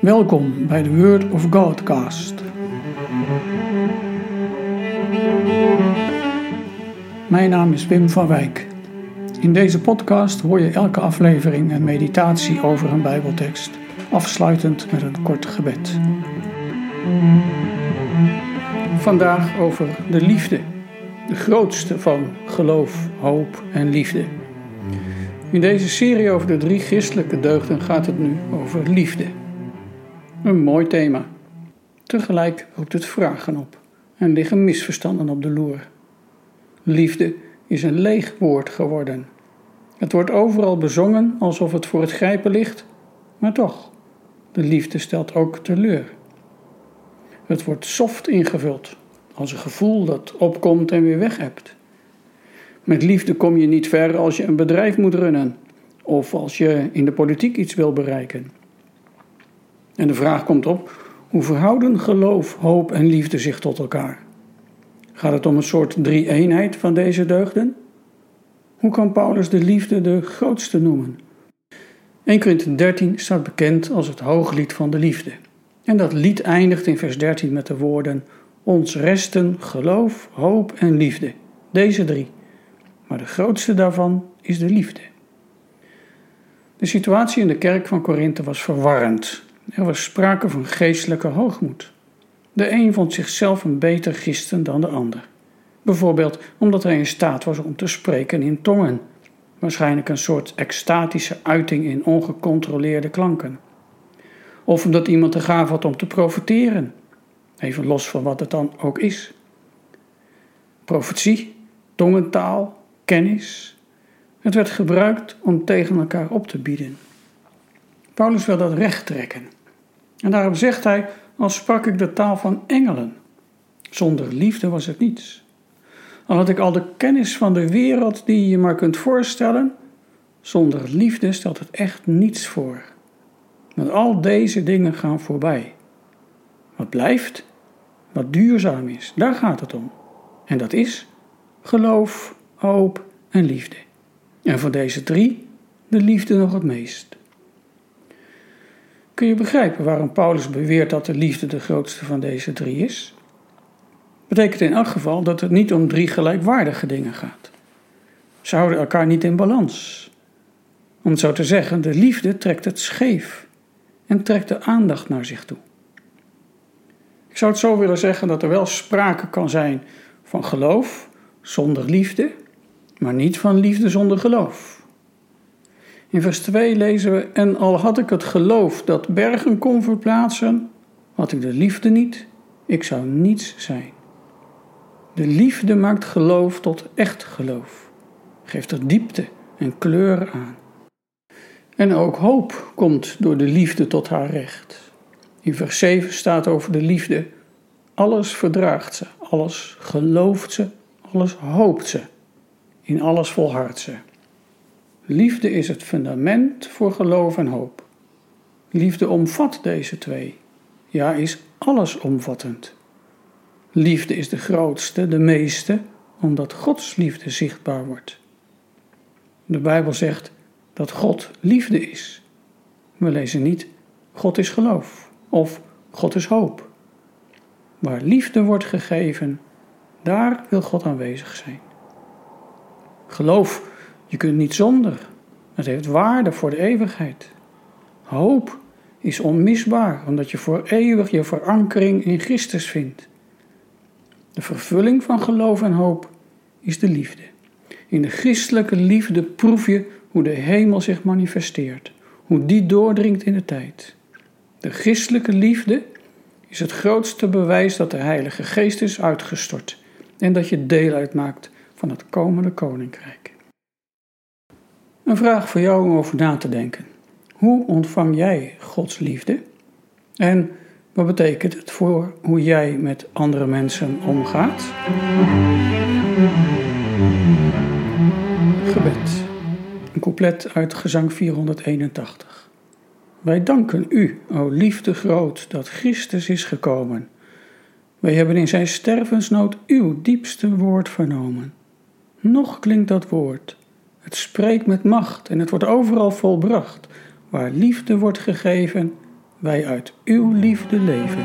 Welkom bij de Word of Godcast. Mijn naam is Wim van Wijk. In deze podcast hoor je elke aflevering een meditatie over een Bijbeltekst, afsluitend met een kort gebed. Vandaag over de liefde, de grootste van geloof, hoop en liefde. In deze serie over de drie christelijke deugden gaat het nu over liefde. Een mooi thema. Tegelijk roept het vragen op en liggen misverstanden op de loer. Liefde is een leeg woord geworden. Het wordt overal bezongen alsof het voor het grijpen ligt, maar toch, de liefde stelt ook teleur. Het wordt soft ingevuld, als een gevoel dat opkomt en weer weg hebt. Met liefde kom je niet ver als je een bedrijf moet runnen of als je in de politiek iets wil bereiken. En de vraag komt op: hoe verhouden geloof, hoop en liefde zich tot elkaar? Gaat het om een soort drie-eenheid van deze deugden? Hoe kan Paulus de liefde de grootste noemen? 1 Korinthe 13 staat bekend als het hooglied van de liefde. En dat lied eindigt in vers 13 met de woorden: Ons resten geloof, hoop en liefde. Deze drie. Maar de grootste daarvan is de liefde. De situatie in de kerk van Korinthe was verwarrend. Er was sprake van geestelijke hoogmoed. De een vond zichzelf een beter christen dan de ander. Bijvoorbeeld omdat hij in staat was om te spreken in tongen, waarschijnlijk een soort extatische uiting in ongecontroleerde klanken. Of omdat iemand de gave had om te profiteren, even los van wat het dan ook is. Profetie, tongentaal, kennis. Het werd gebruikt om tegen elkaar op te bieden. Paulus wil dat recht trekken. En daarom zegt hij: Als sprak ik de taal van engelen. Zonder liefde was het niets. Al had ik al de kennis van de wereld die je je maar kunt voorstellen, zonder liefde stelt het echt niets voor. Want al deze dingen gaan voorbij. Wat blijft, wat duurzaam is, daar gaat het om. En dat is geloof, hoop en liefde. En van deze drie de liefde nog het meest. Kun je begrijpen waarom Paulus beweert dat de liefde de grootste van deze drie is? Betekent in elk geval dat het niet om drie gelijkwaardige dingen gaat. Ze houden elkaar niet in balans. Om het zo te zeggen, de liefde trekt het scheef en trekt de aandacht naar zich toe. Ik zou het zo willen zeggen dat er wel sprake kan zijn van geloof zonder liefde, maar niet van liefde zonder geloof. In vers 2 lezen we: En al had ik het geloof dat bergen kon verplaatsen, had ik de liefde niet, ik zou niets zijn. De liefde maakt geloof tot echt geloof, geeft er diepte en kleur aan. En ook hoop komt door de liefde tot haar recht. In vers 7 staat over de liefde: alles verdraagt ze, alles gelooft ze, alles hoopt ze, in alles volhardt ze. Liefde is het fundament voor geloof en hoop. Liefde omvat deze twee. Ja, is allesomvattend. Liefde is de grootste, de meeste, omdat Gods liefde zichtbaar wordt. De Bijbel zegt dat God liefde is. We lezen niet God is geloof of God is hoop. Waar liefde wordt gegeven, daar wil God aanwezig zijn. Geloof je kunt niet zonder. Het heeft waarde voor de eeuwigheid. Hoop is onmisbaar, omdat je voor eeuwig je verankering in Christus vindt. De vervulling van geloof en hoop is de liefde. In de christelijke liefde proef je hoe de hemel zich manifesteert, hoe die doordringt in de tijd. De christelijke liefde is het grootste bewijs dat de Heilige Geest is uitgestort en dat je deel uitmaakt van het komende koninkrijk. Een vraag voor jou om over na te denken. Hoe ontvang jij Gods liefde? En wat betekent het voor hoe jij met andere mensen omgaat? Gebed. Een couplet uit gezang 481. Wij danken u, o liefde groot, dat Christus is gekomen. Wij hebben in zijn stervensnood uw diepste woord vernomen. Nog klinkt dat woord het spreekt met macht en het wordt overal volbracht. Waar liefde wordt gegeven, wij uit uw liefde leven.